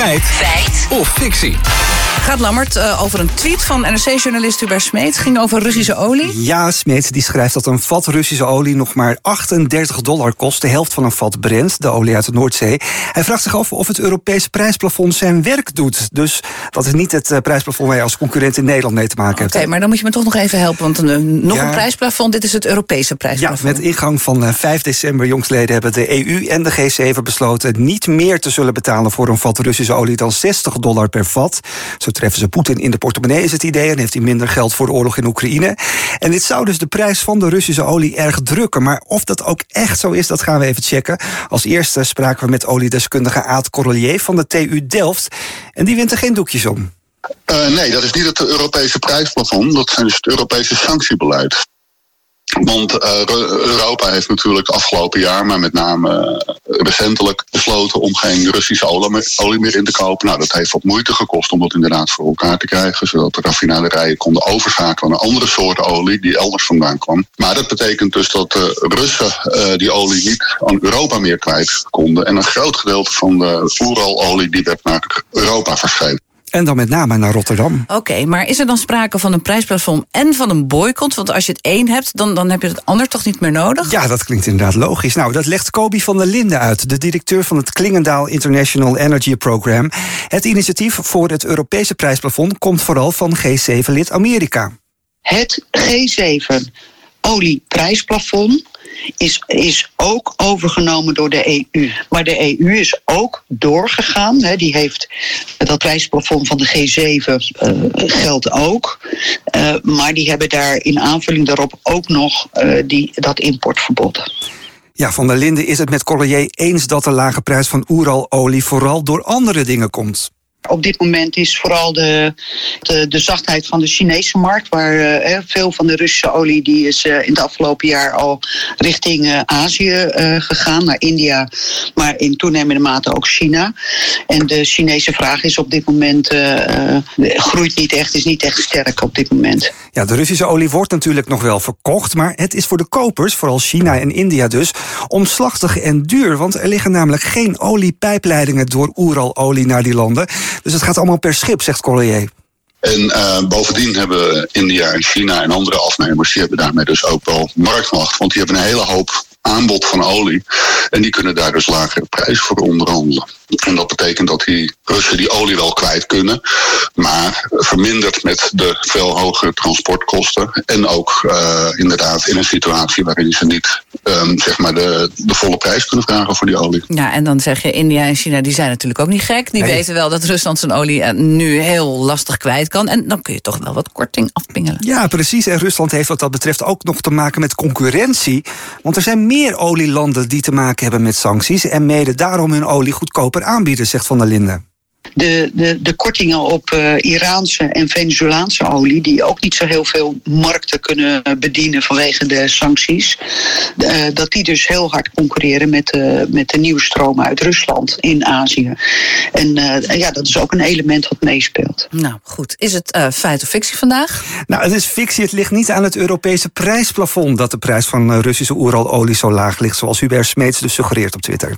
Feit. Feit. Of fictie. Gaat Lammert uh, over een tweet van NRC-journalist Hubert Smeet. ging over Russische olie. Ja, Smeet die schrijft dat een vat Russische olie nog maar 38 dollar kost. De helft van een vat Brent, de olie uit de Noordzee. Hij vraagt zich af of het Europese prijsplafond zijn werk doet. Dus dat is niet het uh, prijsplafond waar je als concurrent in Nederland mee te maken hebt. Oké, maar dan moet je me toch nog even helpen. Want uh, nog ja. een prijsplafond, dit is het Europese prijsplafond. Ja, met ingang van 5 december jongstleden hebben de EU en de G7 besloten... niet meer te zullen betalen voor een vat Russische olie dan 60 dollar per vat. Zo treffen ze Poetin in de portemonnee, is het idee. En heeft hij minder geld voor de oorlog in Oekraïne. En dit zou dus de prijs van de Russische olie erg drukken. Maar of dat ook echt zo is, dat gaan we even checken. Als eerste spraken we met oliedeskundige Aad Correlier van de TU Delft. En die wint er geen doekjes om. Uh, nee, dat is niet het Europese prijsplafond. Dat is dus het Europese sanctiebeleid. Want uh, Europa heeft natuurlijk afgelopen jaar, maar met name uh, recentelijk besloten om geen Russische olie meer in te kopen. Nou, dat heeft wat moeite gekost om dat inderdaad voor elkaar te krijgen, zodat de raffinaderijen konden overschakelen naar andere soorten olie die elders vandaan kwam. Maar dat betekent dus dat de Russen uh, die olie niet aan Europa meer kwijt konden. En een groot gedeelte van de oeralolie die werd naar Europa verscheept. En dan met name naar Rotterdam. Oké, okay, maar is er dan sprake van een prijsplafond en van een boycott? Want als je het één hebt, dan, dan heb je het ander toch niet meer nodig? Ja, dat klinkt inderdaad logisch. Nou, dat legt Kobi van der Linden uit, de directeur van het Klingendaal International Energy Program. Het initiatief voor het Europese prijsplafond komt vooral van G7-lid Amerika. Het G7 olieprijsplafond is, is ook overgenomen door de EU. Maar de EU is ook doorgegaan. Hè, die heeft dat prijsplafond van de G7 uh, geldt ook. Uh, maar die hebben daar in aanvulling daarop ook nog uh, die, dat importverbod. Ja, Van der Linden is het met Collier eens dat de lage prijs van oeralolie vooral door andere dingen komt. Op dit moment is vooral de, de, de zachtheid van de Chinese markt, waar uh, veel van de Russische olie die is uh, in het afgelopen jaar al richting uh, Azië gegaan, naar India, maar in toenemende mate ook China. En de Chinese vraag is op dit moment groeit niet echt, is niet echt sterk op dit moment. Ja, de Russische olie wordt natuurlijk nog wel verkocht, maar het is voor de kopers, vooral China en India dus, omslachtig en duur, want er liggen namelijk geen oliepijpleidingen door oeralolie naar die landen. Dus het gaat allemaal per schip, zegt Collier. En uh, bovendien hebben India en China en andere afnemers... die hebben daarmee dus ook wel marktmacht. Want die hebben een hele hoop aanbod van olie. En die kunnen daar dus lagere prijzen voor onderhandelen. En dat betekent dat die Russen die olie wel kwijt kunnen, maar verminderd met de veel hogere transportkosten. En ook uh, inderdaad in een situatie waarin ze niet um, zeg maar de, de volle prijs kunnen vragen voor die olie. Ja, en dan zeg je India en China, die zijn natuurlijk ook niet gek. Die nee. weten wel dat Rusland zijn olie nu heel lastig kwijt kan. En dan kun je toch wel wat korting afpingelen. Ja, precies. En Rusland heeft wat dat betreft ook nog te maken met concurrentie. Want er zijn meer olielanden die te maken hebben met sancties. En mede daarom hun olie goedkoper aanbieden, zegt Van der Linden. De, de, de kortingen op uh, Iraanse en Venezolaanse olie, die ook niet zo heel veel markten kunnen bedienen vanwege de sancties, uh, dat die dus heel hard concurreren met, uh, met de nieuwe stromen uit Rusland in Azië. En ja, dat is ook een element wat meespeelt. Nou goed, is het feit of fictie vandaag? Nou, het is fictie. Het ligt niet aan het Europese prijsplafond dat de prijs van Russische oeralolie zo laag ligt, zoals Hubert Smeets dus suggereert op Twitter.